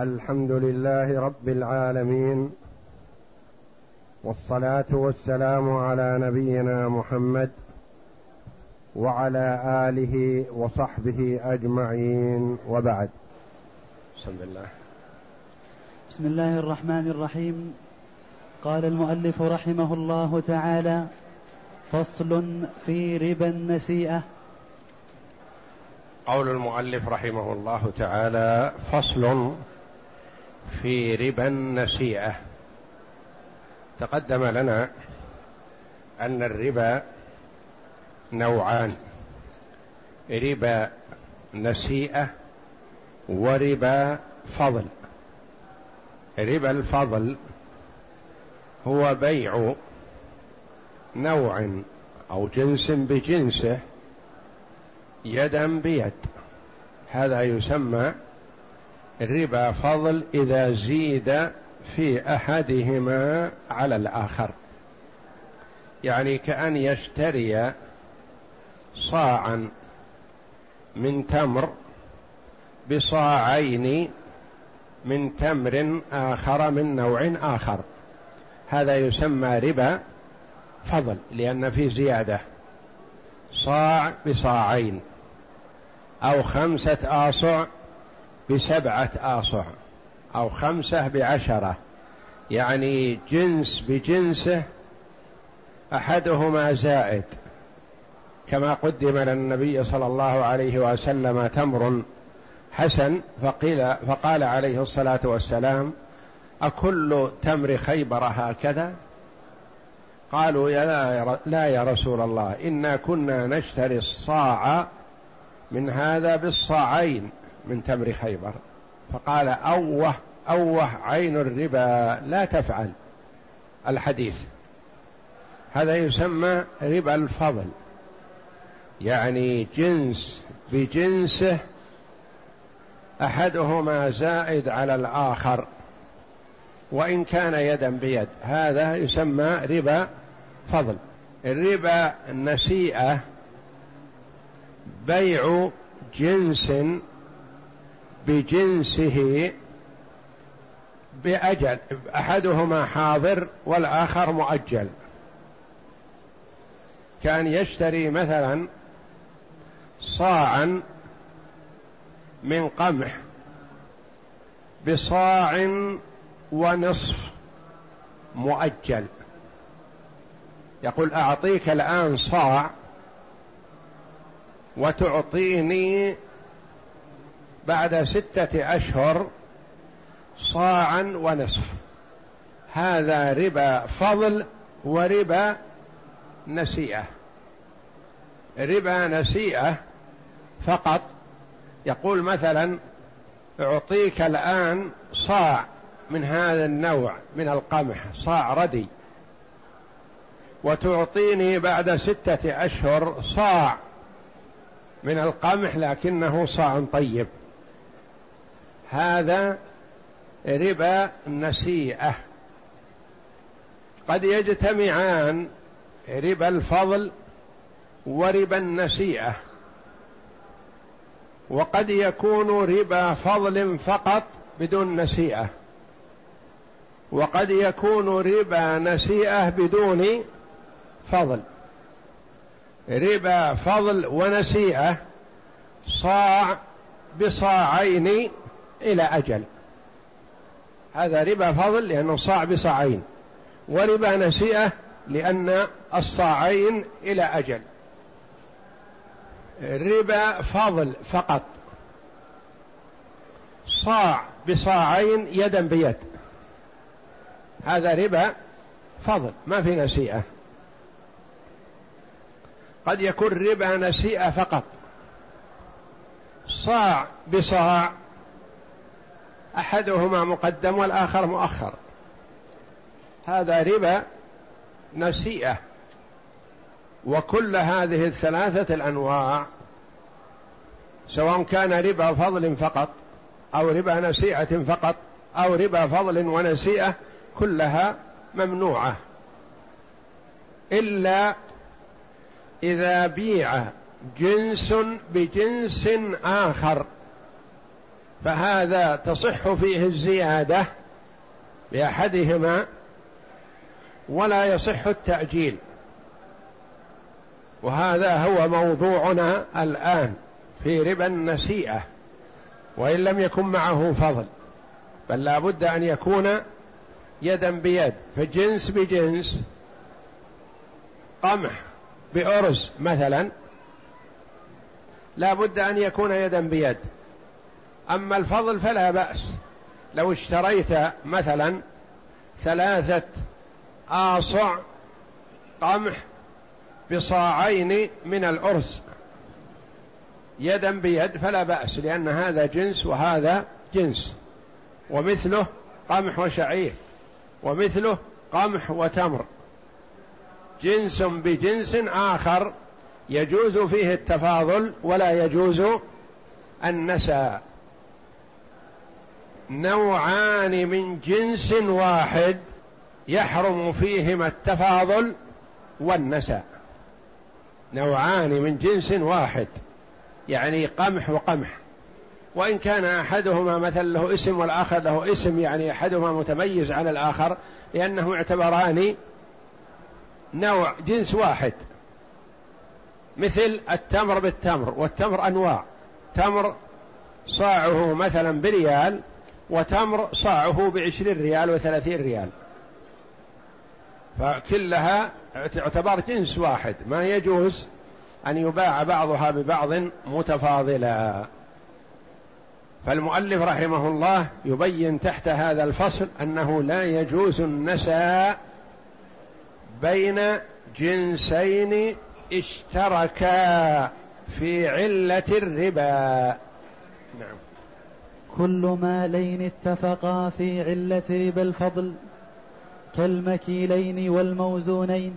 الحمد لله رب العالمين والصلاة والسلام على نبينا محمد وعلى آله وصحبه أجمعين وبعد. بسم الله. بسم الله الرحمن الرحيم. قال المؤلف رحمه الله تعالى فصل في ربا النسيئة. قول المؤلف رحمه الله تعالى فصل في ربا النسيئه تقدم لنا أن الربا نوعان ربا نسيئه وربا فضل. ربا الفضل هو بيع نوع أو جنس بجنسه يدا بيد. هذا يسمى ربا فضل إذا زيد في أحدهما على الآخر. يعني كأن يشتري صاعا من تمر بصاعين من تمر آخر من نوع آخر. هذا يسمى ربا فضل لأن في زيادة. صاع بصاعين أو خمسة آصع بسبعة آصع أو خمسة بعشرة. يعني جنس بجنسه أحدهما زائد. كما قدم للنبي صلى الله عليه وسلم تمر حسن فقيل فقال عليه الصلاة والسلام أكل تمر خيبر هكذا؟ قالوا يا لا, لا يا رسول الله إنا كنا نشتري الصاع من هذا بالصاعين. من تمر خيبر فقال أوه أوه عين الربا لا تفعل الحديث. هذا يسمى ربا الفضل يعني جنس بجنسه أحدهما زائد على الآخر وإن كان يدا بيد. هذا يسمى ربا فضل. الربا النسيئة بيع جنس بجنسه بأجل أحدهما حاضر والآخر مؤجل. كان يشتري مثلا صاعا من قمح بصاع ونصف مؤجل. يقول أعطيك الآن صاع وتعطيني بعد ستة أشهر صاعا ونصف. هذا ربا فضل وربا نسيئة. ربا نسيئة فقط. يقول مثلا أعطيك الآن صاع من هذا النوع من القمح صاع ردي. وتعطيني بعد ستة أشهر صاع من القمح لكنه صاع طيب. هذا ربا نسيئه قد يجتمعان ربا الفضل وربا النسيئة. وقد يكون ربا فضل فقط بدون نسيئة. وقد يكون ربا نسيئة بدون فضل. ربا فضل ونسيئة صاع بصاعين إلى أجل. هذا ربا فضل لأنه صاع بصاعين وربا نسيئة لأن الصاعين إلى أجل. ربا فضل فقط. صاع بصاعين يدا بيد. هذا ربا فضل ما في نسيئة قد يكون ربا نسيئة فقط. صاع بصاع أحدهما مقدم والآخر مؤخر. هذا ربا نسيئه وكل هذه الثلاثة الأنواع سواء كان ربا فضل فقط أو ربا نسيئه فقط أو ربا فضل ونسيئه كلها ممنوعة. إلا إذا بيع جنس بجنس آخر. فهذا تصح فيه الزيادة بأحدهما ولا يصح التأجيل. وهذا هو موضوعنا الآن في ربا النسيئة وإن لم يكن معه فضل بل لا بد أن يكون يدا بيد فجنس بجنس قمح بأرز مثلا لا بد أن يكون يدا بيد. أما الفضل فلا بأس. لو اشتريت مثلا ثلاثة آصع قمح بصاعين من الأرز يدا بيد فلا بأس لأن هذا جنس وهذا جنس. ومثله قمح وشعير ومثله قمح وتمر. جنس بجنس آخر يجوز فيه التفاضل ولا يجوز النسى نوعان من جنس واحد يحرم فيهما التفاضل والنسى نوعان من جنس واحد يعني قمح وقمح. وإن كان أحدهما مثلا له اسم والآخر له اسم يعني أحدهما متميز على الآخر لأنه يعتبران نوع جنس واحد. مثل التمر بالتمر والتمر أنواع. تمر صاعه مثلا بريال وتمر صاعه بعشرين ريال وثلاثين ريال. فكلها تعتبر جنس واحد. ما يجوز أن يباع بعضها ببعض متفاضلا. فالمؤلف رحمه الله يبين تحت هذا الفصل أنه لا يجوز النساء بين جنسين اشتركا في علة الربا. نعم. كل مالين اتفقا في علة ربا الفضل كالمكيلين والموزونين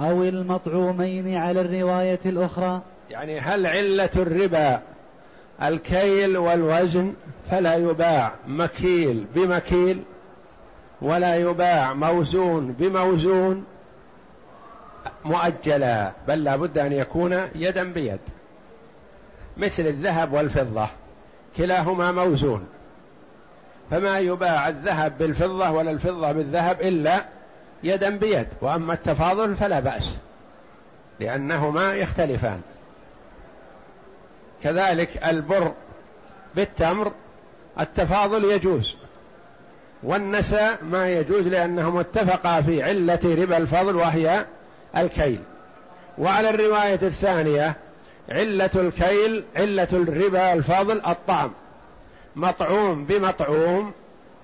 أو المطعومين على الرواية الأخرى. يعني هل علة الربا الكيل والوزن فلا يباع مكيل بمكيل ولا يباع موزون بموزون مؤجلا بل لا بد أن يكون يدا بيد مثل الذهب والفضة. كلاهما موزون. فما يباع الذهب بالفضة ولا الفضة بالذهب إلا يدا بيد وأما التفاضل فلا بأس لأنهما يختلفان. كذلك البر بالتمر التفاضل يجوز والنساء ما يجوز لأنهم اتفقا في علة ربا الفضل وهي الكيل. وعلى الرواية الثانية علة الكيل علة الربا الفضل الطعم مطعوم بمطعوم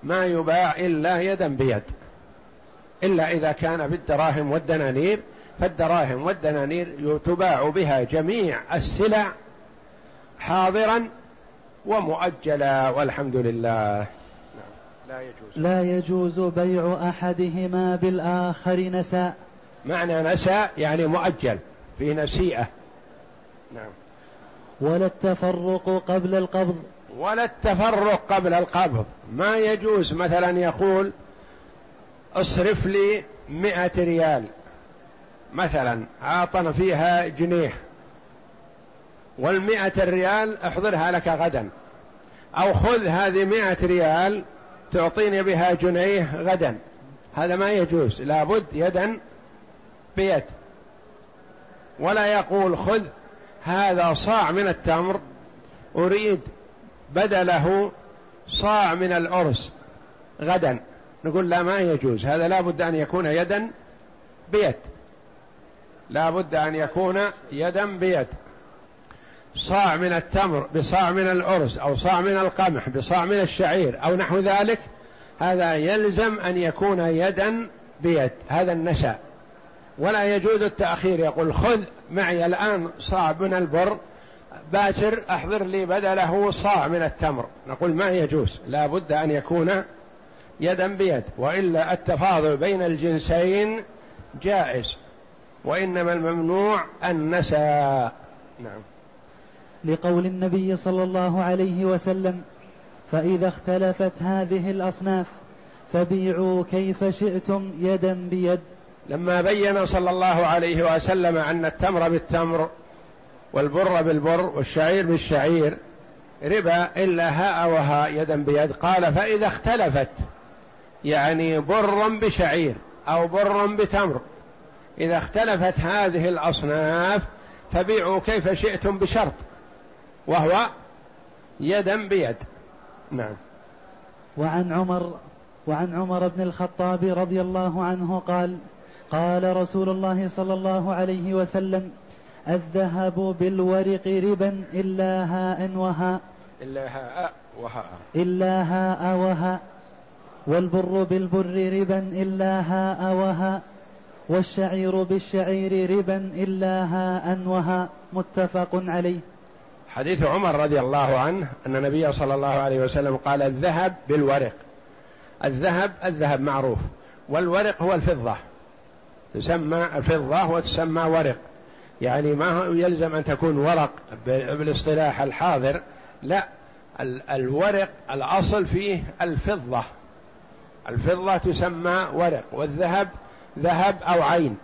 ما يباع إلا يدا بيد. إلا إذا كان بالدراهم والدنانير فالدراهم والدنانير تباع بها جميع السلع حاضرا ومؤجلا والحمد لله. لا يجوز. لا يجوز بيع أحدهما بالآخر نساء. معنى نساء يعني مؤجل في نسيئة. نعم. ولا التفرق قبل القبض. ولا التفرق قبل القبض. ما يجوز مثلا يقول أصرف لي مئة ريال. مثلا عاطنا فيها جنيه. والمئة الريال احضرها لك غدا. أو خذ هذه مئة ريال تعطيني بها جنيه غدا. هذا ما يجوز. لابد يدا بيد. ولا يقول خذ هذا صاع من التمر أريد بدله صاع من الأرز غدا. نقول لا ما يجوز. هذا لا بد أن يكون يدا بيد. لا بد أن يكون يدا بيد. صاع من التمر بصاع من الأرز أو صاع من القمح بصاع من الشعير أو نحو ذلك هذا يلزم أن يكون يدا بيد. هذا النساء ولا يجوز التأخير. يقول خذ معي الآن صاع من البر. باشر أحضر لي بدله صاع من التمر. نقول ما يجوز. لا بد أن يكون يدا بيد. وإلا التفاضل بين الجنسين جائز. وإنما الممنوع النساء. نعم. لقول النبي صلى الله عليه وسلم فإذا اختلفت هذه الأصناف فبيعوا كيف شئتم يدا بيد. لما بين صلى الله عليه وسلم أن التمر بالتمر والبر بالبر والشعير بالشعير ربا إلا هاء وهاء يدا بيد. قال فإذا اختلفت يعني بر بشعير أو بر بتمر. إذا اختلفت هذه الأصناف فبيعوا كيف شئتم بشرط وهو يدا بيد. نعم. وعن عمر وعن عمر بن الخطاب رضي الله عنه قال قال رسول الله صلى الله عليه وسلم الذهب بالورق ربا إلا هاء وهاء إلا هاء وهاء إلا هاء وهاء والبر بالبر ربا إلا هاء وهاء والشعير بالشعير ربا إلا هاء وهاء متفق عليه. حديث عمر رضي الله عنه أن النبي صلى الله عليه وسلم قال الذهب بالورق. الذهب الذهب معروف. والورق هو الفضة. تسمى الفضة وتسمى ورق. يعني ما يلزم أن تكون ورق بالاصطلاح الحاضر. لا الورق الأصل فيه الفضة. الفضة تسمى ورق والذهب ذهب أو عين.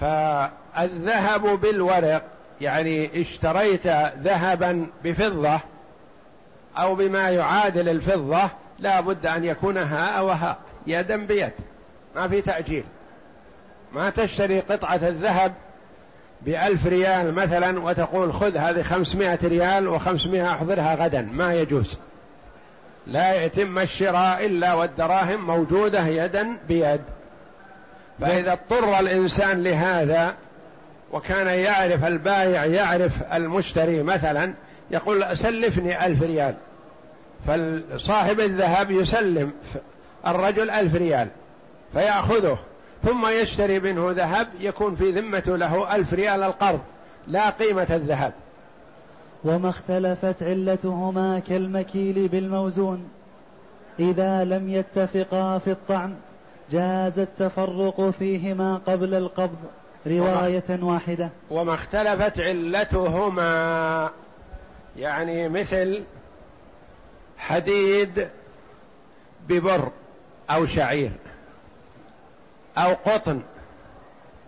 فالذهب بالورق يعني اشتريت ذهبا بفضة أو بما يعادل الفضة لا بد أن يكون هاء وهاء يدا بيد. ما في تأجيل. ما تشتري قطعة الذهب بألف ريال مثلا وتقول خذ هذه خمسمائة ريال وخمسمائة أحضرها غدا ما يجوز. لا يتم الشراء إلا والدراهم موجودة يدا بيد. فإذا اضطر الإنسان لهذا وكان يعرف البائع يعرف المشتري مثلا يقول سلفني ألف ريال. فصاحب الذهب يسلم الرجل ألف ريال فيأخذه. ثم يشتري منه ذهب يكون في ذمته له ألف ريال القرض لا قيمة الذهب. وما اختلفت علتهما كالمكيل بالموزون. إذا لم يتفقا في الطعم جاز التفرق فيهما قبل القبض. رواية واحدة. وما اختلفت علتهما. يعني مثل حديد ببر أو شعير. أو قطن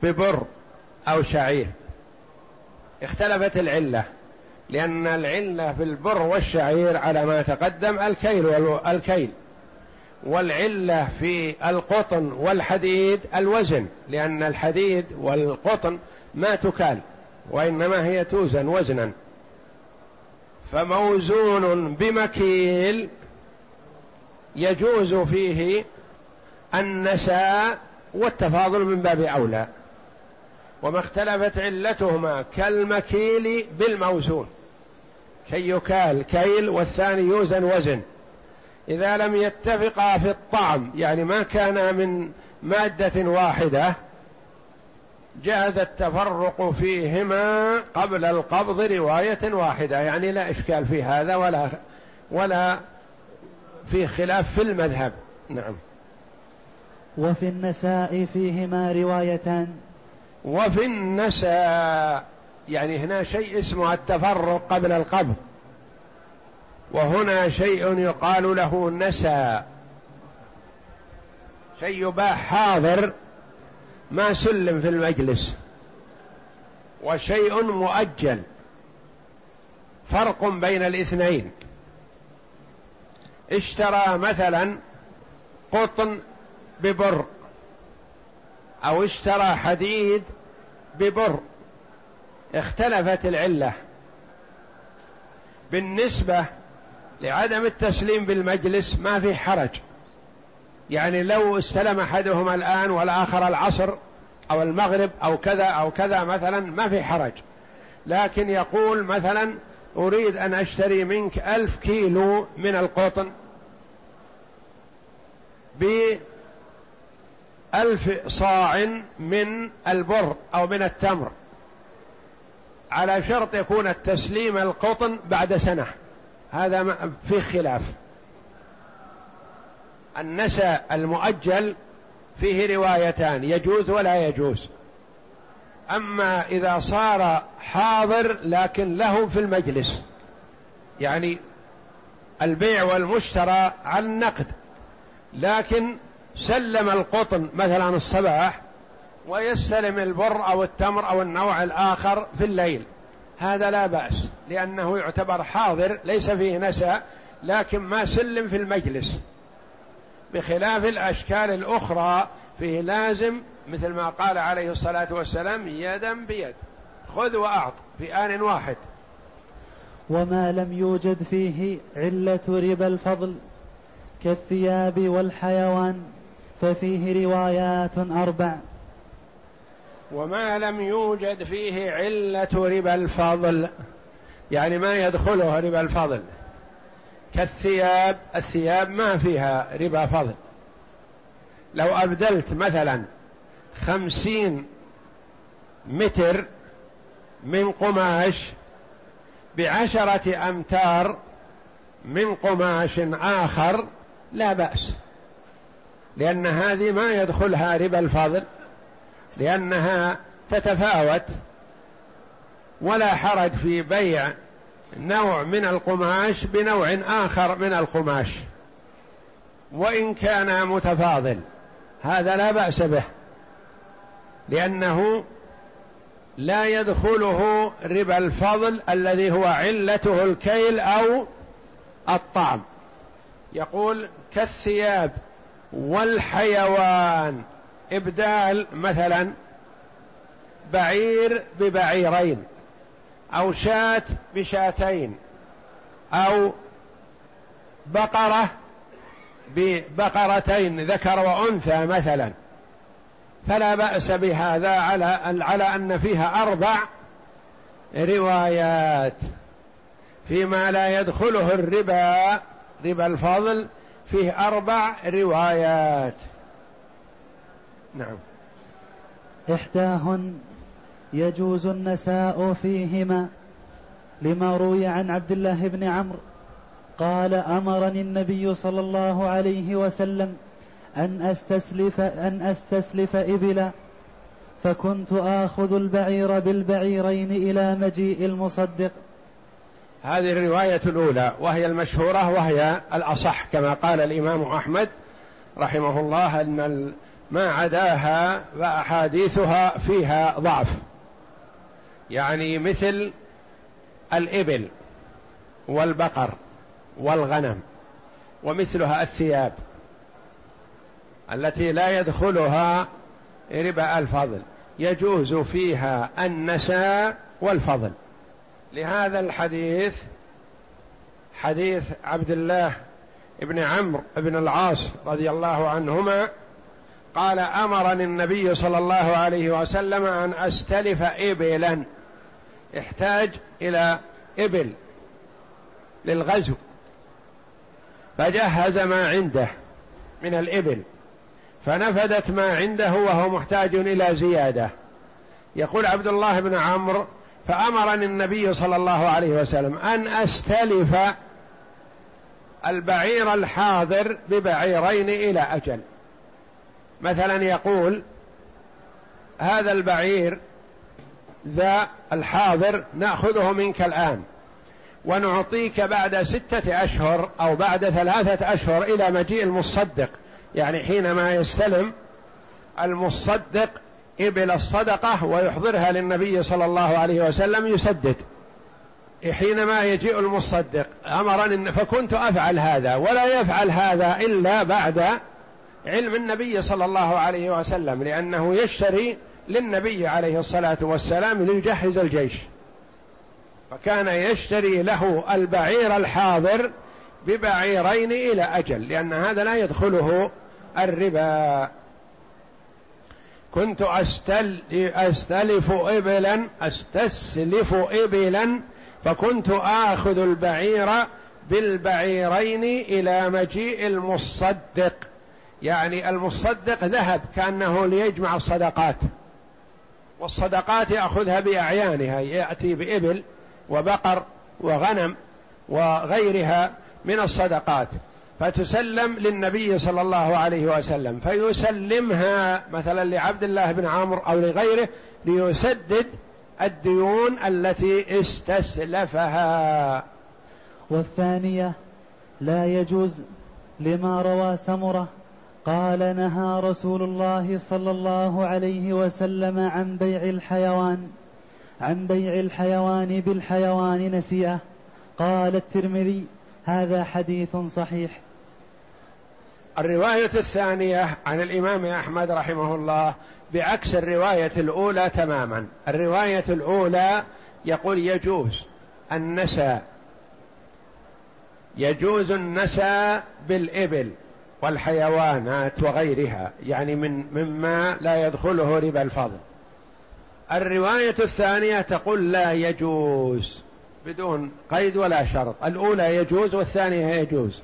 ببر أو شعير. اختلفت العلة لأن العلة في البر والشعير على ما تقدم الكيل والكيل والعلة في القطن والحديد الوزن لأن الحديد والقطن ما تكال وإنما هي توزن وزنا. فموزون بمكيل يجوز فيه النساء والتفاضل من باب أولى. وما اختلفت علتهما كالمكيل بالموزون. كي يكال كيل والثاني يوزن وزن. إذا لم يتفقا في الطعم يعني ما كان من مادة واحدة جاز التفرق فيهما قبل القبض رواية واحدة. يعني لا إشكال في هذا ولا ولا في خلاف في المذهب. نعم. وفي النساء فيهما روايتان. وفي النساء يعني هنا شيء اسمه التفرق قبل القبض وهنا شيء يقال له نسى. شيء يباع حاضر ما سلم في المجلس. وشيء مؤجل. فرق بين الاثنين. اشترى مثلا قطن ببر. أو اشترى حديد ببر. اختلفت العلة. بالنسبة لعدم التسليم بالمجلس ما في حرج. يعني لو استلم أحدهما الآن والآخر العصر أو المغرب أو كذا أو كذا مثلا ما في حرج. لكن يقول مثلا أريد أن أشتري منك ألف كيلو من القطن بألف صاع من البر أو من التمر. على شرط يكون التسليم القطن بعد سنة. هذا فيه خلاف. النسى المؤجل فيه روايتان يجوز ولا يجوز. أما إذا صار حاضر لكن له في المجلس. يعني البيع والمشترى على النقد. لكن سلم القطن مثلا الصباح ويستلم البر أو التمر أو النوع الآخر في الليل. هذا لا بأس لأنه يعتبر حاضر ليس فيه نسى لكن ما سلم في المجلس. بخلاف الأشكال الأخرى فيه لازم مثل ما قال عليه الصلاة والسلام يدا بيد. خذ وأعط في آن واحد. وما لم يوجد فيه علة ربا الفضل كالثياب والحيوان. ففيه روايات أربع. وما لم يوجد فيه علة ربا الفضل. يعني ما يدخله ربا الفضل. كالثياب الثياب ما فيها ربا فضل. لو أبدلت مثلا خمسين متر من قماش بعشرة أمتار من قماش آخر لا بأس. لأن هذه ما يدخلها ربا الفضل لأنها تتفاوت ولا حرج في بيع نوع من القماش بنوع آخر من القماش وإن كان متفاضل. هذا لا بأس به لأنه لا يدخله ربا الفضل الذي هو علته الكيل أو الطعم يقول كالثياب والحيوان. إبدال مثلا بعير ببعيرين أو شاة بشاتين أو بقرة ببقرتين ذكر وأنثى مثلا. فلا بأس بهذا على على أن فيها أربع روايات. فيما لا يدخله الربا ربا الفضل فيه أربع روايات. نعم. إحداهن يجوز النساء فيهما لما روي عن عبد الله بن عمرو قال أمرني النبي صلى الله عليه وسلم أن أستسلف أن أستسلف إبلا فكنت آخذ البعير بالبعيرين إلى مجيء المصدق. هذه الرواية الأولى وهي المشهورة وهي الأصح كما قال الإمام أحمد رحمه الله أن ما عداها فأحاديثها فيها ضعف. يعني مثل الإبل والبقر والغنم ومثلها الثياب التي لا يدخلها ربا الفضل. يجوز فيها النساء والفضل. لهذا الحديث حديث عبد الله بن عمرو بن العاص رضي الله عنهما قال أمرني النبي صلى الله عليه وسلم أن أستلف ابلا احتاج إلى إبل للغزو. فجهز ما عنده من الإبل فنفدت ما عنده وهو محتاج إلى زيادة. يقول عبد الله بن عمرو فأمرني النبي صلى الله عليه وسلم أن أستلف البعير الحاضر ببعيرين إلى أجل. مثلا يقول هذا البعير ذا الحاضر نأخذه منك الآن ونعطيك بعد ستة أشهر أو بعد ثلاثة أشهر إلى مجيء المصدق. يعني حينما يستلم المصدق إبل الصدقة ويحضرها للنبي صلى الله عليه وسلم يسدد. حينما يجيء المصدق أمرني فكنت أفعل هذا ولا يفعل هذا إلا بعد علم النبي صلى الله عليه وسلم لأنه يشتري للنبي عليه الصلاة والسلام ليجهز الجيش. فكان يشتري له البعير الحاضر ببعيرين إلى أجل لأن هذا لا يدخله الربا. كنت أستل أستلف إبلا أستسلف إبلا فكنت آخذ البعير بالبعيرين إلى مجيء المصدق. يعني المصدق ذهب كأنه ليجمع الصدقات. والصدقات يأخذها بأعيانها يأتي بإبل وبقر وغنم وغيرها من الصدقات. فتسلم للنبي صلى الله عليه وسلم فيسلمها مثلا لعبد الله بن عمرو أو لغيره ليسدد الديون التي استسلفها. والثانية لا يجوز لما روى سمرة قال نهى رسول الله صلى الله عليه وسلم عن بيع الحيوان عن بيع الحيوان بالحيوان نسيئة. قال الترمذي هذا حديث صحيح. الرواية الثانية عن الإمام أحمد رحمه الله بعكس الرواية الأولى تماما. الرواية الأولى يقول يجوز النسى يجوز النسى بالإبل والحيوانات وغيرها يعني من مما لا يدخله ربا الفضل. الرواية الثانية تقول لا يجوز بدون قيد ولا شرط. الأولى يجوز والثانية يجوز.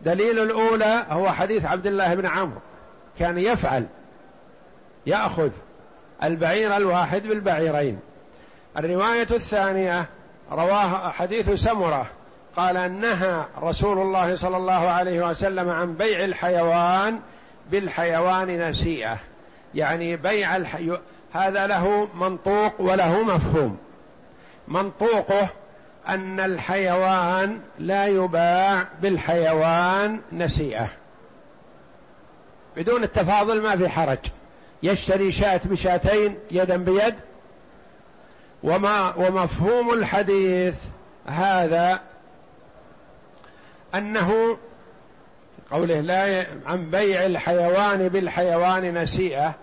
دليل الأولى هو حديث عبد الله بن عمرو. كان يفعل يأخذ البعير الواحد بالبعيرين. الرواية الثانية رواه حديث سمرة قال نهى رسول الله صلى الله عليه وسلم عن بيع الحيوان بالحيوان نسيئة. يعني بيع الحي... هذا له منطوق وله مفهوم. منطوقه أن الحيوان لا يباع بالحيوان نسيئة. بدون التفاضل ما في حرج. يشتري شاة بشاتين يدا بيد. وما ومفهوم الحديث هذا أنه قوله لا عن بيع الحيوان بالحيوان نسيئة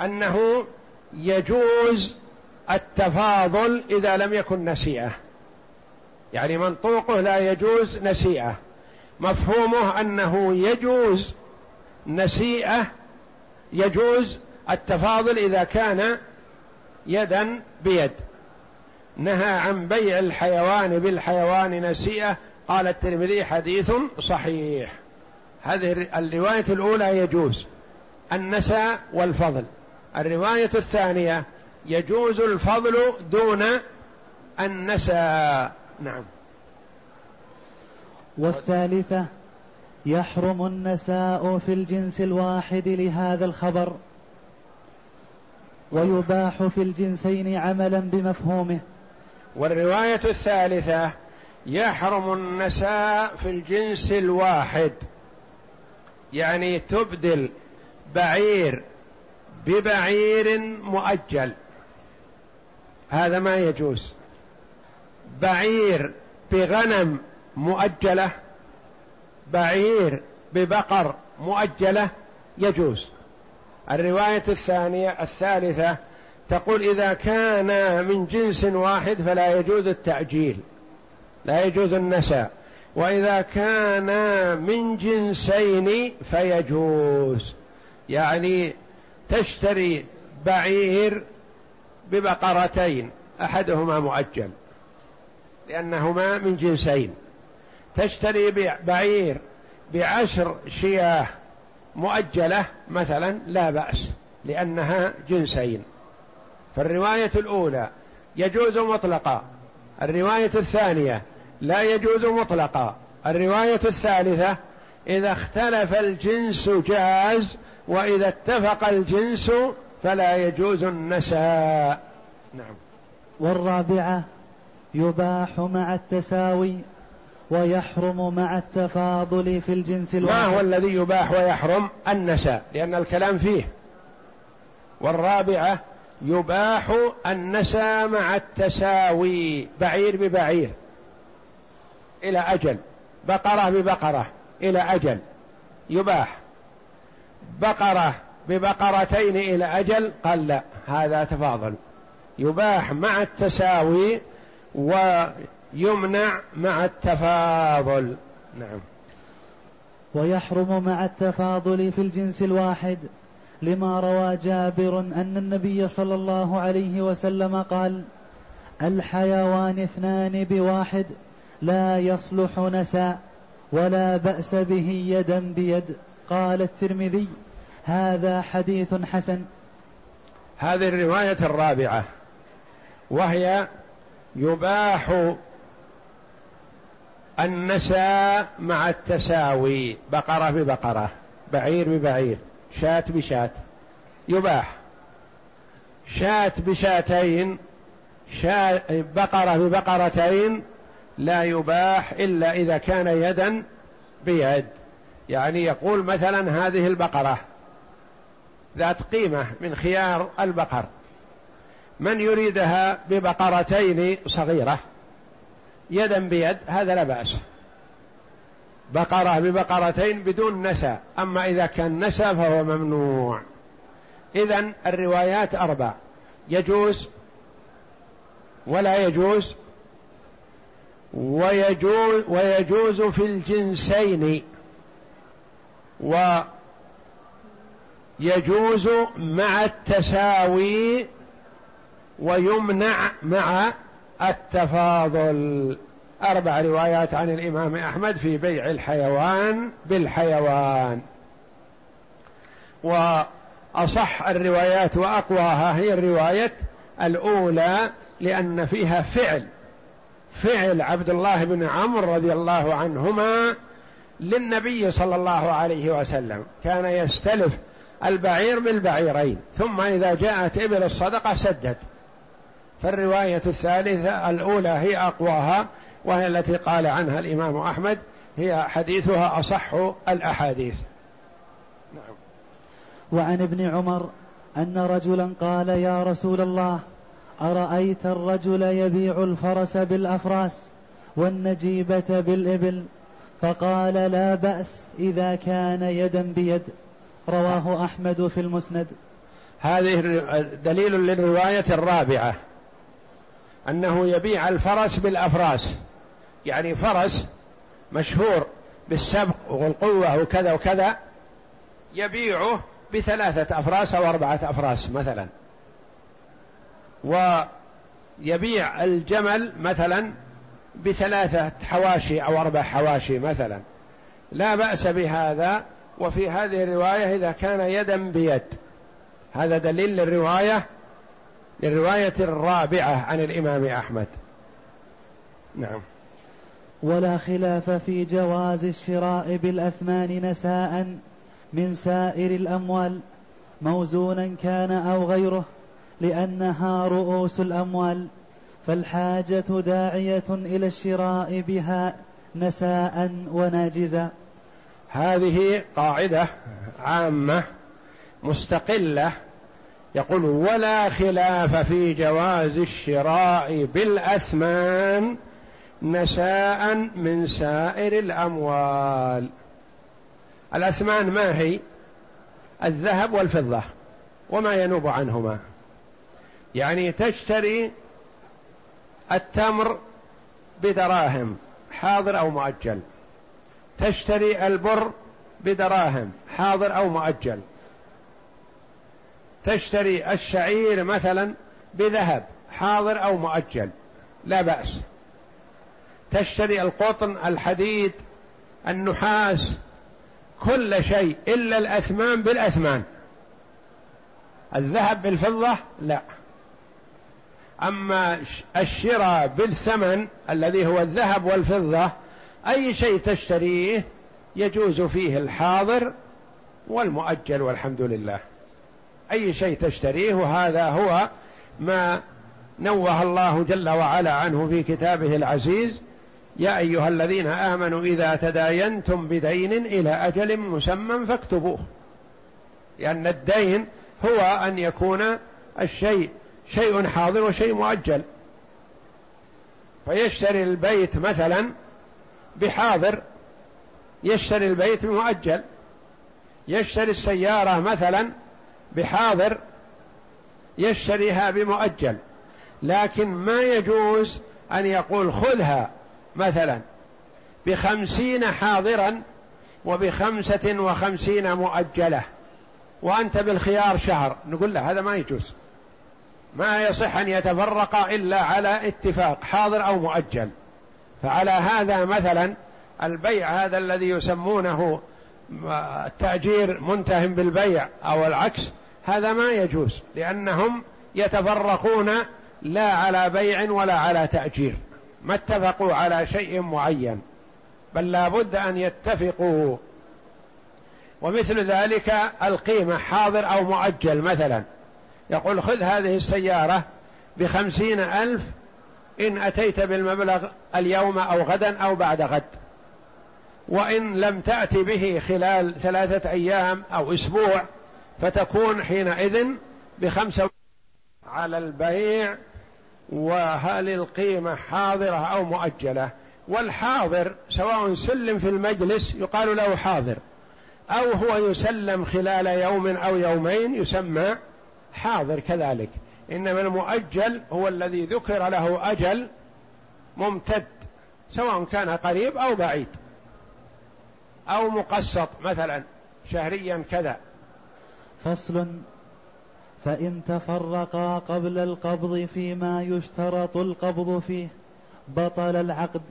أنه يجوز التفاضل إذا لم يكن نسيئة. يعني منطوقه لا يجوز نسيئة. مفهومه أنه يجوز نسيئة يجوز التفاضل إذا كان يدا بيد. نهى عن بيع الحيوان بالحيوان نسيئة قال الترمذي حديث صحيح. هذه الرواية الأولى يجوز النسى والفضل. الرواية الثانية يجوز الفضل دون النسى نعم. والثالثة يحرم النساء في الجنس الواحد لهذا الخبر ويباح في الجنسين عملا بمفهومه. والرواية الثالثة يحرم النساء في الجنس الواحد يعني تبدل بعير ببعير مؤجل. هذا ما يجوز. بعير بغنم مؤجلة بعير ببقر مؤجلة يجوز. الرواية الثانية الثالثة تقول إذا كان من جنس واحد فلا يجوز التعجيل لا يجوز النساء. وإذا كان من جنسين فيجوز. يعني تشتري بعير ببقرتين أحدهما مؤجل. لأنهما من جنسين. تشتري بعير بعشر شياه مؤجلة مثلا لا بأس لأنها جنسين. فالرواية الأولى يجوز مطلقا الرواية الثانية لا يجوز مطلقا الرواية الثالثة إذا اختلف الجنس جاز وإذا اتفق الجنس فلا يجوز النساء. نعم. والرابعة يباح مع التساوي ويحرم مع التفاضل في الجنس الواحد. ما هو الذي يباح ويحرم؟ النساء لأن الكلام فيه. والرابعة يباح النسى مع التساوي. بعير ببعير. إلى أجل. بقرة ببقرة. إلى أجل. يباح. بقرة ببقرتين إلى أجل؟ قال لا. هذا تفاضل. يباح مع التساوي ويمنع مع التفاضل. نعم. ويحرم مع التفاضل في الجنس الواحد لما روى جابر أن النبي صلى الله عليه وسلم قال الحيوان اثنان بواحد لا يصلح نساء ولا بأس به يدا بيد. قال الترمذي هذا حديث حسن. هذه الرواية الرابعة وهي يباح النساء مع التساوي بقرة ببقرة بعير ببعير شاة بشاة يباح. شاة بشاتين شاة بقرة ببقرتين لا يباح إلا إذا كان يدا بيد. يعني يقول مثلا هذه البقرة ذات قيمة من خيار البقر. من يريدها ببقرتين صغيرة يدا بيد هذا لا بأس. بقرة ببقرتين بدون نسى أما إذا كان نسى فهو ممنوع. إذا الروايات أربع. يجوز ولا يجوز؟ ويجوز ويجوز في الجنسين. ويجوز مع التساوي ويمنع مع التفاضل. أربع روايات عن الإمام أحمد في بيع الحيوان بالحيوان. وأصح الروايات وأقواها هي الرواية الأولى لأن فيها فعل. فعل عبد الله بن عمرو رضي الله عنهما للنبي صلى الله عليه وسلم. كان يستلف البعير بالبعيرين ثم إذا جاءت إبل الصدقة سدد فالرواية الثالثة الأولى هي أقواها وهي التي قال عنها الإمام أحمد هي حديثها أصح الأحاديث. نعم. وعن ابن عمر أن رجلا قال يا رسول الله أرأيت الرجل يبيع الفرس بالأفراس والنجيبة بالإبل؟ فقال لا بأس إذا كان يدا بيد. رواه أحمد في المسند. هذه دليل للرواية الرابعة. أنه يبيع الفرس بالأفراس. يعني فرس مشهور بالسبق والقوة وكذا وكذا يبيعه بثلاثة أفراس أو أربعة أفراس مثلا. ويبيع الجمل مثلا بثلاثة حواشي أو أربع حواشي مثلا. لا بأس بهذا وفي هذه الرواية إذا كان يدا بيد. هذا دليل للرواية للرواية الرابعة عن الإمام أحمد. نعم. ولا خلاف في جواز الشراء بالأثمان نساء من سائر الأموال موزونا كان أو غيره لأنها رؤوس الأموال فالحاجة داعية إلى الشراء بها نساء وناجزا هذه قاعدة عامة مستقلة يقول ولا خلاف في جواز الشراء بالأثمان نساء من سائر الأموال. الأثمان ما هي؟ الذهب والفضة وما ينوب عنهما. يعني تشتري التمر بدراهم حاضر أو مؤجل. تشتري البر بدراهم حاضر أو مؤجل. تشتري الشعير مثلا بذهب حاضر أو مؤجل لا بأس. تشتري القطن الحديد النحاس كل شيء إلا الأثمان بالأثمان. الذهب بالفضة لا. أما الشراء بالثمن الذي هو الذهب والفضة أي شيء تشتريه يجوز فيه الحاضر والمؤجل والحمد لله. أي شيء تشتريه وهذا هو ما نوه الله جل وعلا عنه في كتابه العزيز يا أيها الذين آمنوا إذا تداينتم بدين إلى أجل مسمى فاكتبوه لأن الدين هو أن يكون الشيء شيء حاضر وشيء مؤجل. فيشتري البيت مثلا بحاضر يشتري البيت بمؤجل يشتري السيارة مثلا بحاضر يشتريها بمؤجل لكن ما يجوز أن يقول خذها مثلا بخمسين حاضرا وبخمسة وخمسين مؤجلة وأنت بالخيار شهر. نقول له هذا ما يجوز. ما يصح أن يتفرق إلا على اتفاق حاضر أو مؤجل. فعلى هذا مثلا البيع هذا الذي يسمونه التأجير منتهٍ بالبيع أو العكس هذا ما يجوز لأنهم يتفرقون لا على بيع ولا على تأجير ما اتفقوا على شيء معين بل لا بد أن يتفقوا. ومثل ذلك القيمة حاضر أو مؤجل مثلا يقول خذ هذه السيارة بخمسين ألف إن أتيت بالمبلغ اليوم أو غدا أو بعد غد وإن لم تأتي به خلال ثلاثة أيام أو أسبوع فتكون حينئذ بخمسة على البيع وهل القيمة حاضرة أو مؤجلة؟ والحاضر سواء سلم في المجلس يقال له حاضر أو هو يسلم خلال يوم أو يومين يسمى حاضر كذلك. إنما المؤجل هو الذي ذكر له أجل ممتد سواء كان قريب أو بعيد أو مقسط مثلا شهريا كذا. فصل. فإن تفرقا قبل القبض فيما يشترط القبض فيه بطل العقد.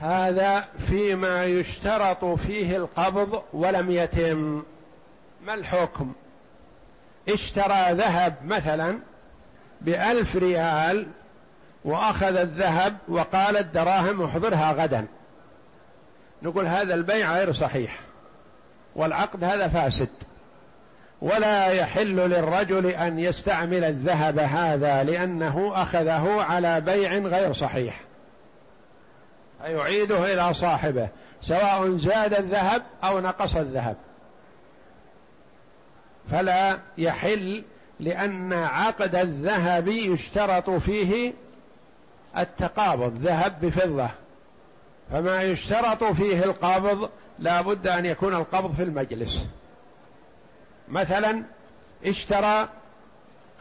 هذا فيما يشترط فيه القبض ولم يتم. ما الحكم؟ اشترى ذهب مثلا بألف ريال وأخذ الذهب وقال الدراهم احضرها غدا. نقول هذا البيع غير صحيح. والعقد هذا فاسد. ولا يحل للرجل أن يستعمل الذهب هذا لأنه أخذه على بيع غير صحيح. فيعيده إلى صاحبه سواء زاد الذهب أو نقص الذهب. فلا يحل لأن عقد الذهب يشترط فيه التقابض ذهب بفضة. فما يشترط فيه القبض لا بد أن يكون القبض في المجلس. مثلا اشترى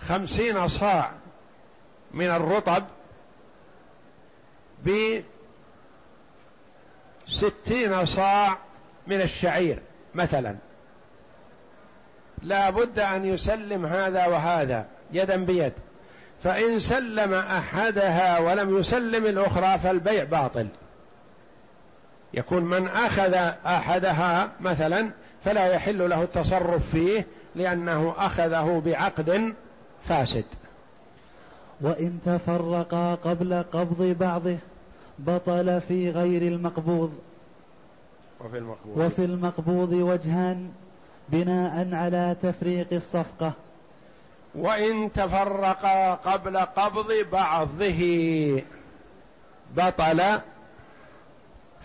خمسين صاع من الرطب بستين صاع من الشعير مثلا. لا بد أن يسلم هذا وهذا يدا بيد. فإن سلم أحدها ولم يسلم الأخرى فالبيع باطل. يكون من أخذ أحدها مثلا فلا يحل له التصرف فيه لأنه أخذه بعقد فاسد. وإن تفرقا قبل قبض بعضه بطل في غير المقبوض. وفي المقبوض. وفي المقبوض وجهان بناء على تفريق الصفقة. وإن تفرقا قبل قبض بعضه بطل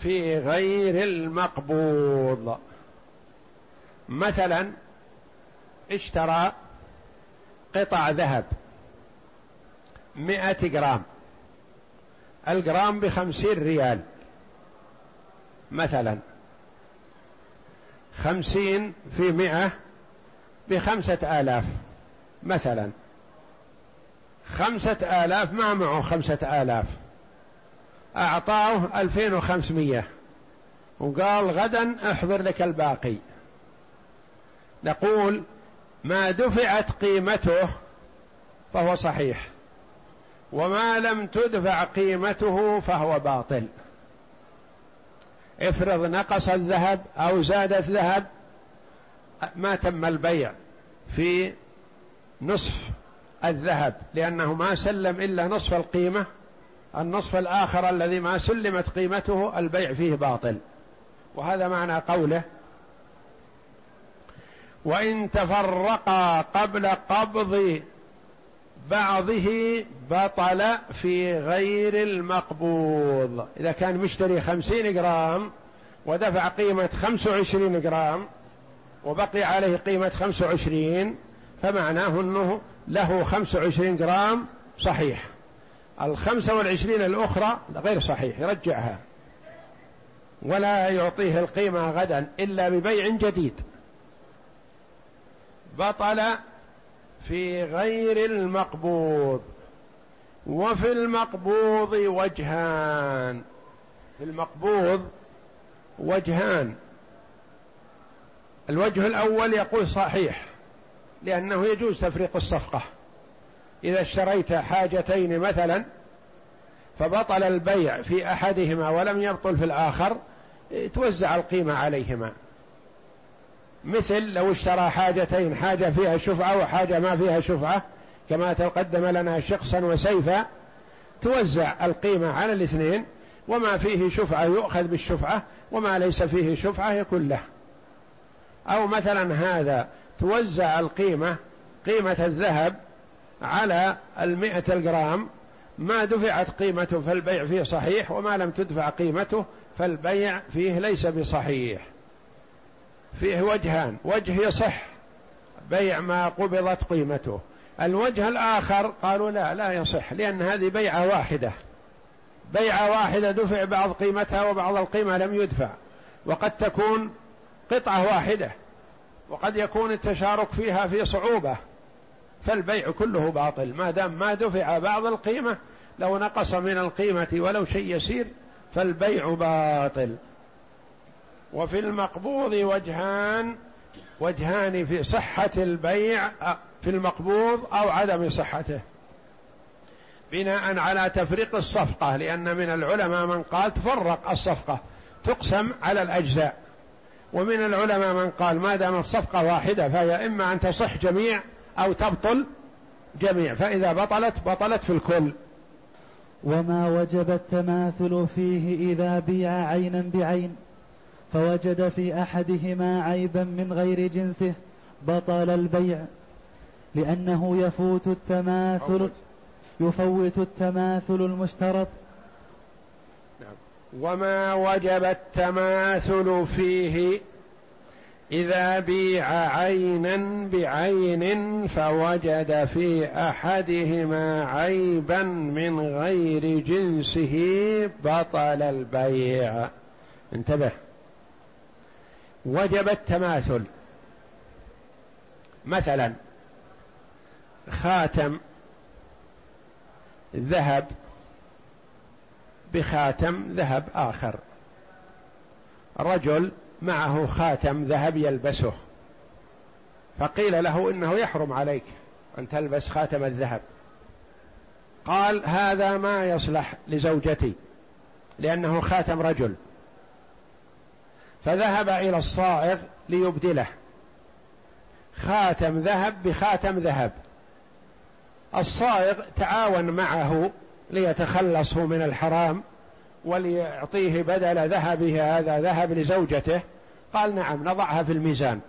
في غير المقبوض. مثلا اشترى قطع ذهب مئة جرام الجرام بخمسين ريال. مثلا خمسين في مئة بخمسة آلاف. مثلا خمسة آلاف ما معه خمسة آلاف. أعطاه ألفين وخمسمية. وقال غدا احضر لك الباقي. نقول ما دفعت قيمته فهو صحيح. وما لم تدفع قيمته فهو باطل. افرض نقص الذهب أو زاد الذهب ما تم البيع في نصف الذهب لأنه ما سلم إلا نصف القيمة. النصف الآخر الذي ما سلمت قيمته البيع فيه باطل. وهذا معنى قوله وإن تفرقا قبل قبض بعضه بطل في غير المقبوض. إذا كان مشتري خمسين جرام ودفع قيمة خمس وعشرين جرام وبقي عليه قيمة خمس وعشرين فمعناه أنه له خمس وعشرين جرام صحيح. الخمسة والعشرين الأخرى غير صحيح يرجعها. ولا يعطيه القيمة غدا إلا ببيع جديد. بطل في غير المقبوض. وفي المقبوض وجهان. في المقبوض وجهان. الوجه الأول يقول صحيح لأنه يجوز تفريق الصفقة. إذا اشتريت حاجتين مثلا فبطل البيع في أحدهما ولم يبطل في الآخر توزع القيمة عليهما. مثل لو اشترى حاجتين حاجة فيها شفعة وحاجة ما فيها شفعة كما تقدم لنا شخصا وسيفا توزع القيمة على الاثنين وما فيه شفعة يؤخذ بالشفعة وما ليس فيه شفعة يكون له. أو مثلا هذا توزع القيمة قيمة الذهب على المئة الجرام ما دفعت قيمته فالبيع فيه صحيح وما لم تدفع قيمته فالبيع فيه ليس بصحيح. فيه وجهان وجه يصح بيع ما قبضت قيمته. الوجه الآخر قالوا لا لا يصح لأن هذه بيعة واحدة. بيعة واحدة دفع بعض قيمتها وبعض القيمة لم يدفع. وقد تكون قطعة واحدة وقد يكون التشارك فيها في صعوبة. فالبيع كله باطل. ما دام ما دفع بعض القيمة لو نقص من القيمة ولو شيء يسير فالبيع باطل. وفي المقبوض وجهان وجهان في صحة البيع في المقبوض أو عدم صحته. بناء على تفريق الصفقة لأن من العلماء من قال تفرق الصفقة تقسم على الأجزاء. ومن العلماء من قال ما دام الصفقة واحدة فهي إما أن تصح جميع أو تبطل جميع فإذا بطلت بطلت في الكل وما وجب التماثل فيه إذا بيع عينا بعين فوجد في أحدهما عيبا من غير جنسه بطل البيع لأنه يفوت التماثل يفوت التماثل المشترط نعم. وما وجب التماثل فيه إذا بيع عينا بعين فوجد في أحدهما عيبا من غير جنسه بطل البيع. انتبه. وجب التماثل. مثلا خاتم ذهب بخاتم ذهب آخر. رجل معه خاتم ذهب يلبسه. فقيل له إنه يحرم عليك أن تلبس خاتم الذهب. قال هذا ما يصلح لزوجتي لأنه خاتم رجل. فذهب إلى الصائغ ليبدله. خاتم ذهب بخاتم ذهب. الصائغ تعاون معه ليتخلصوا من الحرام وليعطيه بدل ذهبه هذا ذهب لزوجته. قال نعم نضعها في الميزان.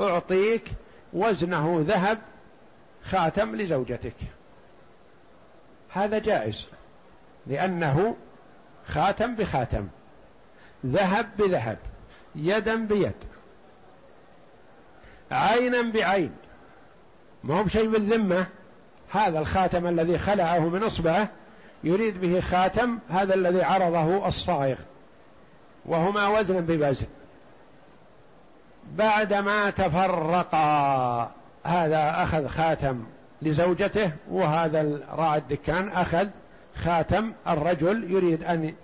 أعطيك وزنه ذهب خاتم لزوجتك. هذا جائز لأنه خاتم بخاتم. ذهب بذهب يدا بيد عينا بعين. ما هو بشيء بالذمة هذا الخاتم الذي خلعه من إصبعه يريد به خاتم هذا الذي عرضه الصائغ وهما وزنا بوزن. بعدما تفرقا هذا أخذ خاتم لزوجته وهذا راعي الدكان أخذ خاتم الرجل يريد أن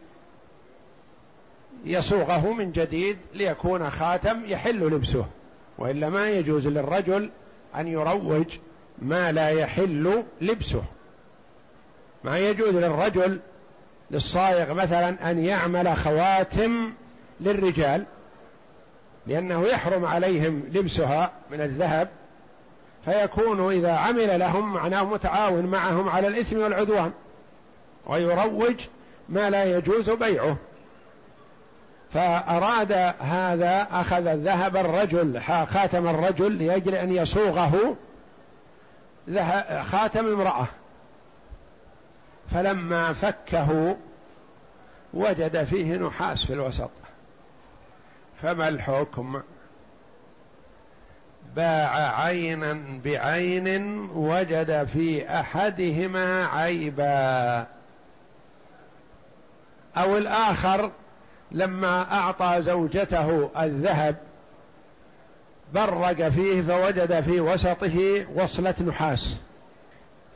يصوغه من جديد ليكون خاتم يحل لبسه. والا ما يجوز للرجل أن يروج ما لا يحل لبسه. ما يجوز للرجل للصائغ مثلا أن يعمل خواتم للرجال لأنه يحرم عليهم لبسها من الذهب فيكون إذا عمل لهم معناه متعاون معهم على الإثم والعدوان ويروج ما لا يجوز بيعه. فأراد هذا أخذ الذهب الرجل خاتم الرجل لأجل أن يصوغه خاتم امرأة. فلما فكه وجد فيه نحاس في الوسط. فما الحكم؟ باع عينا بعين وجد في أحدهما عيبا. أو الآخر لما أعطى زوجته الذهب برق فيه فوجد في وسطه وصلة نحاس.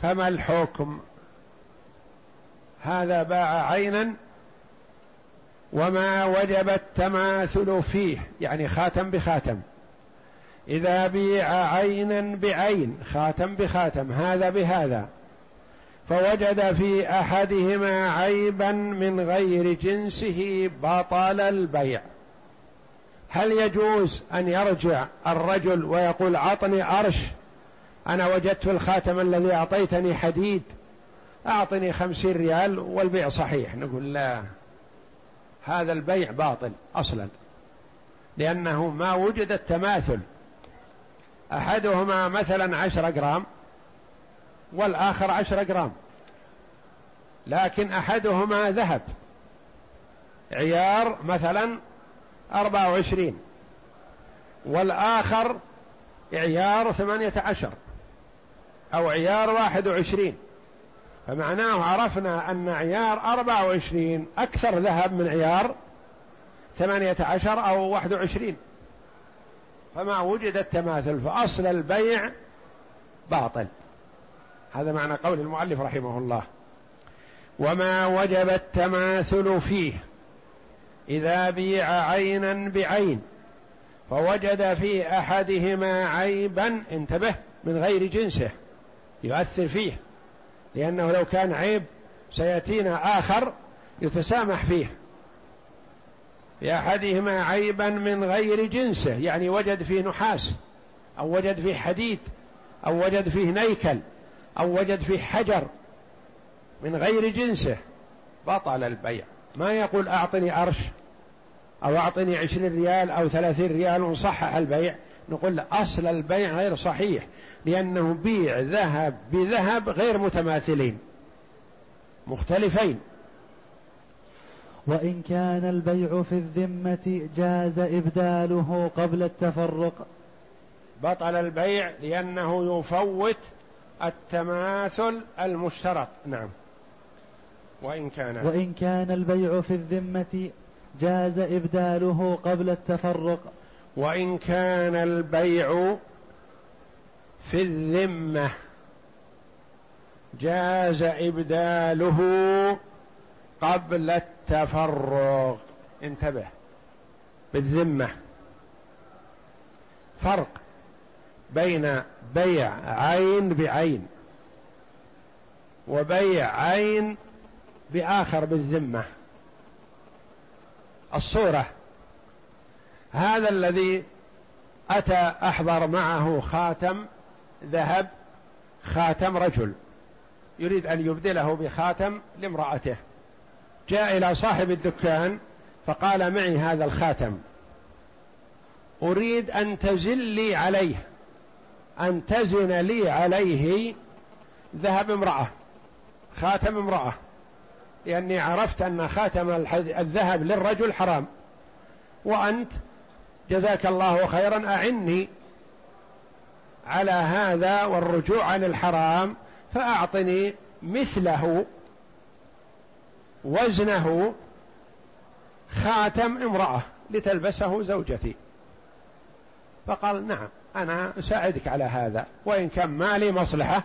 فما الحكم؟ هذا باع عينا وما وجب التماثل فيه يعني خاتم بخاتم. إذا بيع عينا بعين خاتم بخاتم هذا بهذا. فوجد في أحدهما عيبا من غير جنسه بطل البيع. هل يجوز أن يرجع الرجل ويقول اعطني ارش أنا وجدت الخاتم الذي أعطيتني حديد أعطني خمسين ريال والبيع صحيح. نقول لا هذا البيع باطل أصلا لأنه ما وجد التماثل. أحدهما مثلا عشر جرام والآخر عشر جرام لكن أحدهما ذهب. عيار مثلا أربعة وعشرين والآخر عيار ثمانية عشر أو عيار واحد وعشرين. فمعناه عرفنا أن عيار أربعة وعشرين أكثر ذهب من عيار ثمانية عشر أو واحد وعشرين. فما وجد التماثل فأصل البيع باطل. هذا معنى قول المؤلف رحمه الله. وما وجب التماثل فيه إذا بيع عينا بعين فوجد في أحدهما عيبا انتبه من غير جنسه يؤثر فيه. لأنه لو كان عيب سيأتينا آخر يتسامح فيه. في أحدهما عيبا من غير جنسه يعني وجد فيه نحاس أو وجد فيه حديد أو وجد فيه نيكل أو وجد فيه حجر من غير جنسه. بطل البيع. ما يقول أعطني أرش أو أعطني عشرين ريال أو ثلاثين ريال ونصحح البيع. نقول أصل البيع غير صحيح لأنه بيع ذهب بذهب غير متماثلين مختلفين. وإن كان البيع في الذمة جاز إبداله قبل التفرق. بطل البيع لأنه يفوت التماثل المشترط. نعم. وإن كان وإن كان البيع في الذمة جاز إبداله قبل التفرق. وإن كان البيع في الذمة جاز إبداله قبل التفرغ. انتبه. بالذمة. فرق بين بيع عين بعين وبيع عين بآخر بالذمة. الصورة هذا الذي أتى أحضر معه خاتم ذهب خاتم رجل يريد أن يبدله بخاتم لامرأته. جاء إلى صاحب الدكان فقال معي هذا الخاتم. أريد أن تزل لي عليه أن تزن لي عليه ذهب امرأة خاتم امرأة. لأني عرفت أن خاتم الذهب للرجل حرام. وأنت جزاك الله خيرا أعني على هذا والرجوع عن الحرام فأعطني مثله وزنه خاتم امرأة لتلبسه زوجتي. فقال نعم أنا أساعدك على هذا وإن كان مالي مصلحة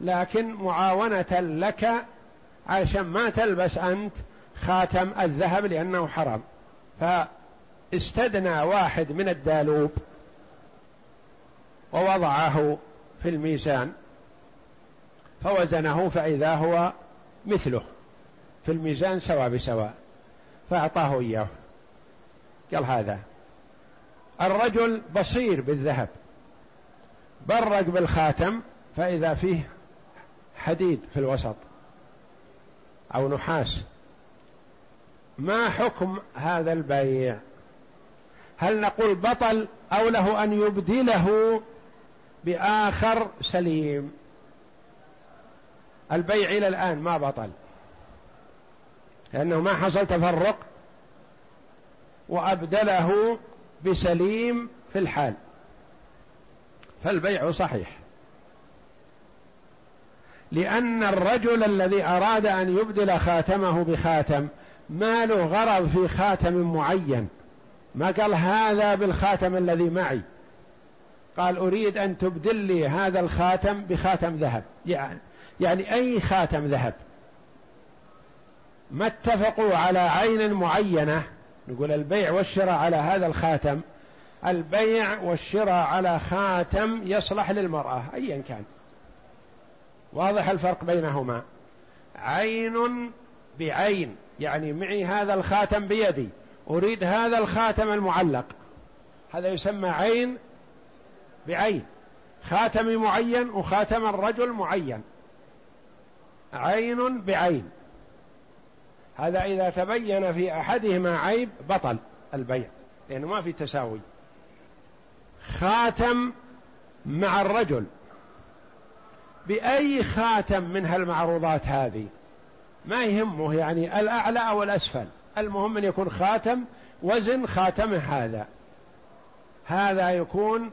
لكن معاونة لك علشان ما تلبس أنت خاتم الذهب لأنه حرام. فاستدنى واحد من الدالوب ووضعه في الميزان فوزنه فإذا هو مثله في الميزان سوا بسواء فأعطاه إياه. قال هذا الرجل بصير بالذهب برق بالخاتم فإذا فيه حديد في الوسط أو نحاس ما حكم هذا البيع؟ هل نقول بطل أو له أن يبدله بآخر سليم؟ البيع إلى الآن ما بطل. لأنه ما حصل تفرق وأبدله بسليم في الحال. فالبيع صحيح. لأن الرجل الذي أراد أن يبدل خاتمه بخاتم ما له غرض في خاتم معين؟ ما قال هذا بالخاتم الذي معي. قال أريد أن تبدل لي هذا الخاتم بخاتم ذهب. يعني, يعني أي خاتم ذهب. ما اتفقوا على عين معينة. نقول البيع والشراء على هذا الخاتم. البيع والشراء على خاتم يصلح للمرأة أيا كان. واضح الفرق بينهما. عين بعين يعني معي هذا الخاتم بيدي. أريد هذا الخاتم المعلق. هذا يسمى عين بعين. خاتم معين وخاتم الرجل معين. عين بعين. هذا إذا تبين في أحدهما عيب بطل البيع لأنه ما في تساوي. خاتم مع الرجل. بأي خاتم من هالمعروضات هذه؟ ما يهمه يعني الأعلى أو الأسفل المهم أن يكون خاتم وزن خاتمه هذا. هذا يكون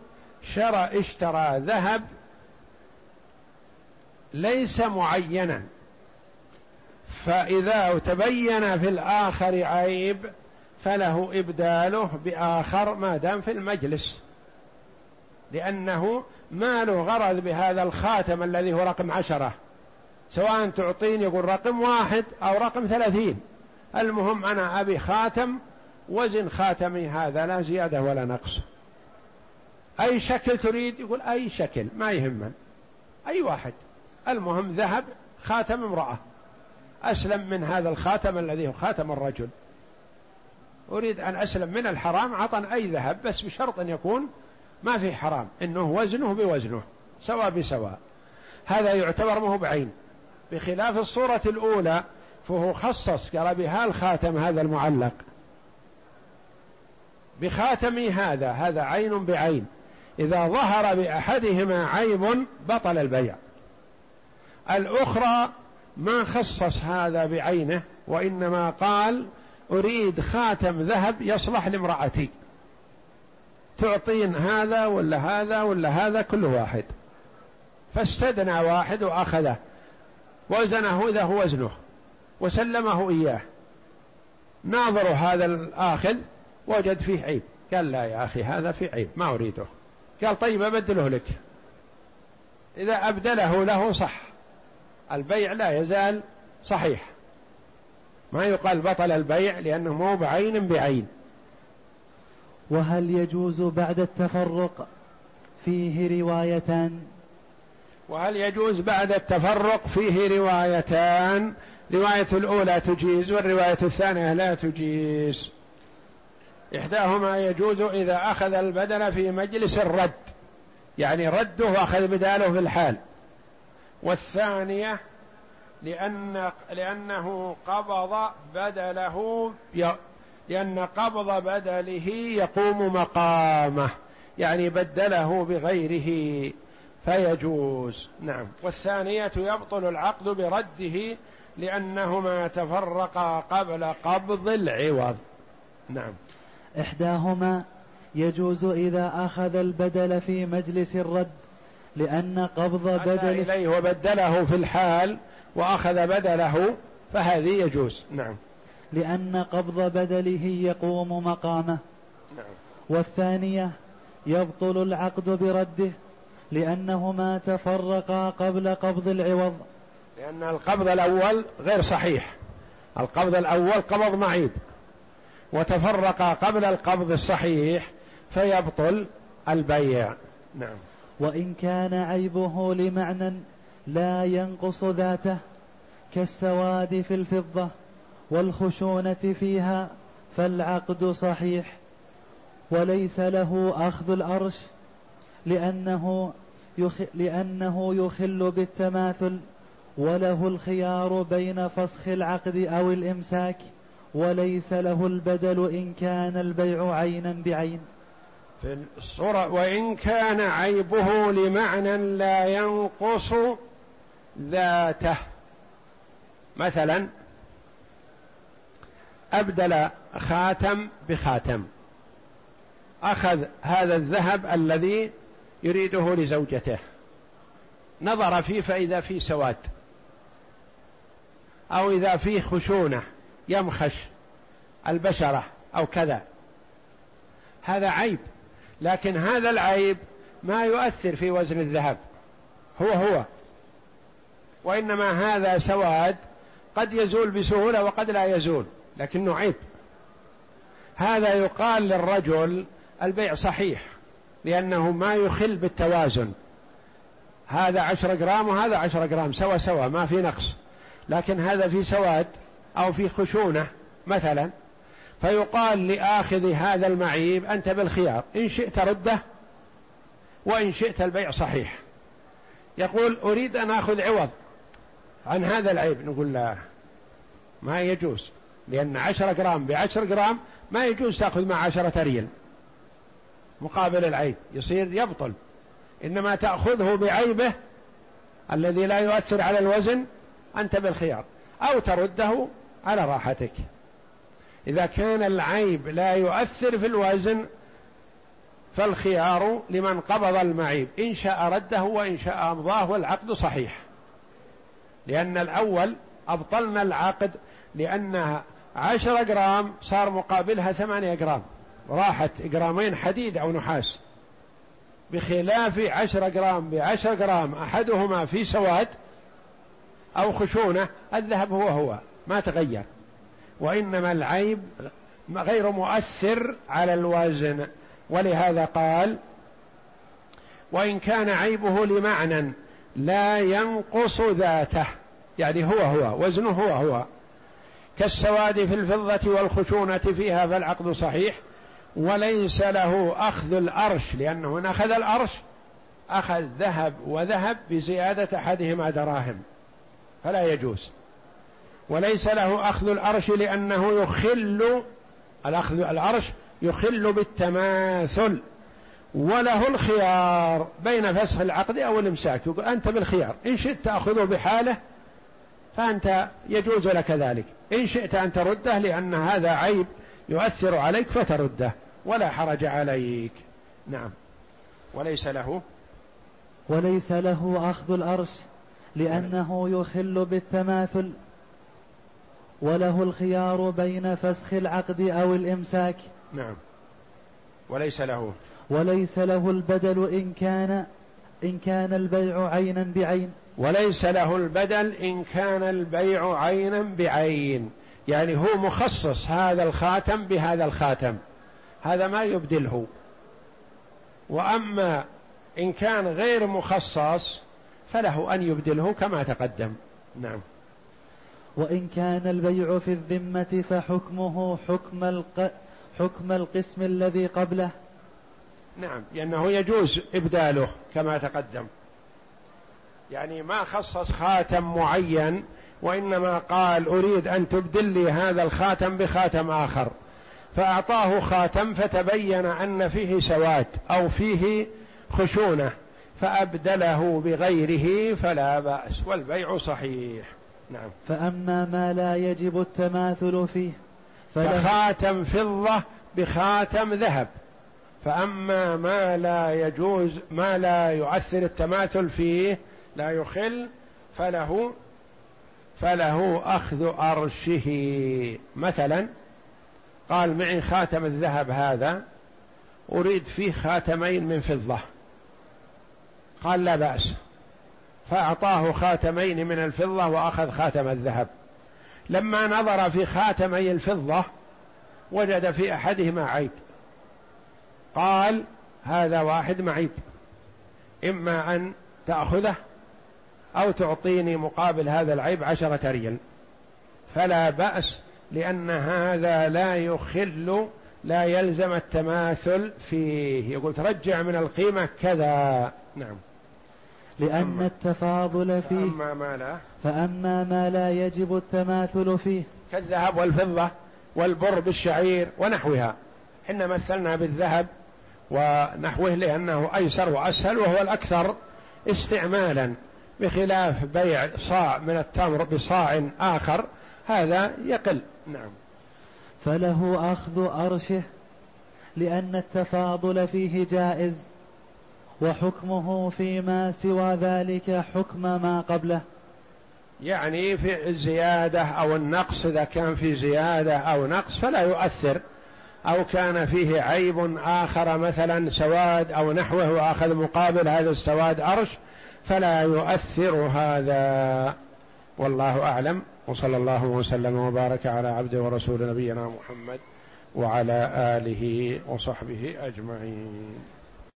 شرى اشترى ذهب ليس معينا. فإذا تبين في الآخر عيب فله إبداله بآخر ما دام في المجلس. لأنه ما له غرض بهذا الخاتم الذي هو رقم عشرة. سواء تعطيني يقول رقم واحد أو رقم ثلاثين. المهم أنا أبي خاتم وزن خاتمي هذا لا زيادة ولا نقص. أي شكل تريد؟ يقول أي شكل ما يهمن أي واحد. المهم ذهب خاتم امرأة. أسلم من هذا الخاتم الذي هو خاتم الرجل. أريد أن أسلم من الحرام عطا أي ذهب بس بشرط أن يكون ما في حرام. إنه وزنه بوزنه سواء بسواء. هذا يعتبر مه بعين. بخلاف الصورة الأولى فهو خصص قال بها الخاتم هذا المعلق؟ بخاتمي هذا هذا عين بعين. إذا ظهر بأحدهما عيب بطل البيع. الأخرى ما خصص هذا بعينه وإنما قال أريد خاتم ذهب يصلح لامرأتي. تعطين هذا ولا هذا ولا هذا كل واحد. فاستدنى واحد وأخذه. وزنه إذا هو وزنه. وسلمه إياه. ناظر هذا الآخذ وجد فيه عيب. قال لا يا أخي هذا فيه عيب ما أريده. قال طيب أبدله لك. إذا أبدله له صح. البيع لا يزال صحيح. ما يقال بطل البيع لأنه مو بعين بعين. وهل يجوز بعد التفرق فيه روايتان؟ وهل يجوز بعد التفرق فيه روايتان؟ رواية الأولى تجيز والرواية الثانية لا تجيز. إحداهما يجوز إذا أخذ البدل في مجلس الرد يعني رده وأخذ بداله في الحال. والثانية لأن لأنه قبض بدله لأن قبض بدله يقوم مقامه يعني بدله بغيره فيجوز. نعم. والثانية يبطل العقد برده لأنهما تفرقا قبل قبض العوض. نعم. إحداهما يجوز إذا أخذ البدل في مجلس الرد لأن قبض بدل إليه وبدله في الحال وأخذ بدله فهذه يجوز. نعم. لأن قبض بدله يقوم مقامه. نعم. والثانية يبطل العقد برده لأنهما تفرقا قبل قبض العوض. لأن القبض الأول غير صحيح. القبض الأول قبض معيب. وتفرقا قبل القبض الصحيح فيبطل البيع. نعم. وإن كان عيبه لمعنى لا ينقص ذاته كالسواد في الفضة والخشونة فيها فالعقد صحيح. وليس له أخذ الأرش لأنه يخ لأنه يخل بالتماثل وله الخيار بين فسخ العقد أو الإمساك وليس له البدل إن كان البيع عينا بعين. في الصورة وإن كان عيبه لمعنى لا ينقص ذاته. مثلا أبدل خاتم بخاتم. أخذ هذا الذهب الذي يريده لزوجته. نظر فيه فإذا فيه سواد. أو إذا فيه خشونة يمخش البشرة أو كذا. هذا عيب. لكن هذا العيب ما يؤثر في وزن الذهب. هو هو. وإنما هذا سواد قد يزول بسهولة وقد لا يزول. لكنه عيب. هذا يقال للرجل البيع صحيح لأنه ما يخل بالتوازن. هذا عشر جرام وهذا عشر جرام سوا سوا ما في نقص. لكن هذا في سواد أو في خشونة مثلا فيقال لآخذ هذا المعيب أنت بالخيار إن شئت رده وإن شئت البيع صحيح. يقول أريد أن أخذ عوض عن هذا العيب نقول لا ما يجوز لأن عشرة جرام بعشر جرام ما يجوز تأخذ مع عشرة ريال مقابل العيب يصير يبطل إنما تأخذه بعيبه الذي لا يؤثر على الوزن أنت بالخيار أو ترده على راحتك. إذا كان العيب لا يؤثر في الوزن فالخيار لمن قبض المعيب. إن شاء رده وإن شاء أمضاه والعقد صحيح. لأن الأول أبطلنا العقد لأنها عشرة جرام صار مقابلها ثمانية جرام. راحت جرامين حديد أو نحاس. بخلاف عشرة جرام بعشرة جرام أحدهما في سواد أو خشونة الذهب هو هو ما تغير. وإنما العيب غير مؤثر على الوزن. ولهذا قال وإن كان عيبه لمعنى لا ينقص ذاته يعني هو هو وزنه هو هو. كالسواد في الفضة والخشونة فيها فالعقد صحيح. وليس له أخذ الأرش لأنه إن أخذ الأرش أخذ ذهب وذهب بزيادة أحدهما دراهم. فلا يجوز. وليس له أخذ الأرش لأنه يخل الأخذ العرش يخل بالتماثل وله الخيار بين فسخ العقد أو الإمساك. يقول أنت بالخيار إن شئت تأخذه بحاله فأنت يجوز لك ذلك. إن شئت أن ترده لأن هذا عيب يؤثر عليك فترده ولا حرج عليك. نعم. وليس له وليس له أخذ الأرش لأنه يخل بالتماثل وله الخيار بين فسخ العقد أو الإمساك. نعم. وليس له. وليس له البدل إن كان إن كان البيع عينا بعين. وليس له البدل إن كان البيع عينا بعين. يعني هو مخصص هذا الخاتم بهذا الخاتم. هذا ما يبدله. وأما إن كان غير مخصص فله أن يبدله كما تقدم. نعم. وإن كان البيع في الذمة فحكمه حكم الق... حكم القسم الذي قبله. نعم. لأنه يجوز إبداله كما تقدم. يعني ما خصص خاتم معين وإنما قال أريد أن تبدل لي هذا الخاتم بخاتم آخر. فأعطاه خاتم فتبين أن فيه سواد أو فيه خشونة. فأبدله بغيره فلا بأس والبيع صحيح. نعم. فأما ما لا يجب التماثل فيه فخاتم فضة بخاتم ذهب. فأما ما لا يجوز ما لا يؤثر التماثل فيه لا يخل فله فله أخذ أرشه. مثلا قال معي خاتم الذهب هذا أريد فيه خاتمين من فضة. قال لا بأس. فأعطاه خاتمين من الفضة وأخذ خاتم الذهب. لما نظر في خاتمي الفضة وجد في أحدهما عيب. قال هذا واحد معيب. إما أن تأخذه أو تعطيني مقابل هذا العيب عشرة ريال. فلا بأس لأن هذا لا يخل لا يلزم التماثل فيه. يقول ترجع من القيمة كذا. نعم. لأن التفاضل فيه. فأما ما لا فأما ما لا يجب التماثل فيه. كالذهب والفضة والبر بالشعير ونحوها. حنا مثلنا بالذهب ونحوه لأنه أيسر وأسهل وهو الأكثر استعمالا بخلاف بيع صاع من التمر بصاع آخر. هذا يقل. نعم. فله أخذ أرشه لأن التفاضل فيه جائز. وحكمه فيما سوى ذلك حكم ما قبله. يعني في الزيادة أو النقص إذا كان في زيادة أو نقص فلا يؤثر. أو كان فيه عيب آخر مثلا سواد أو نحوه وأخذ مقابل هذا السواد أرش فلا يؤثر هذا. والله أعلم. وصلى الله وسلم وبارك على عبده ورسول نبينا محمد وعلى آله وصحبه أجمعين.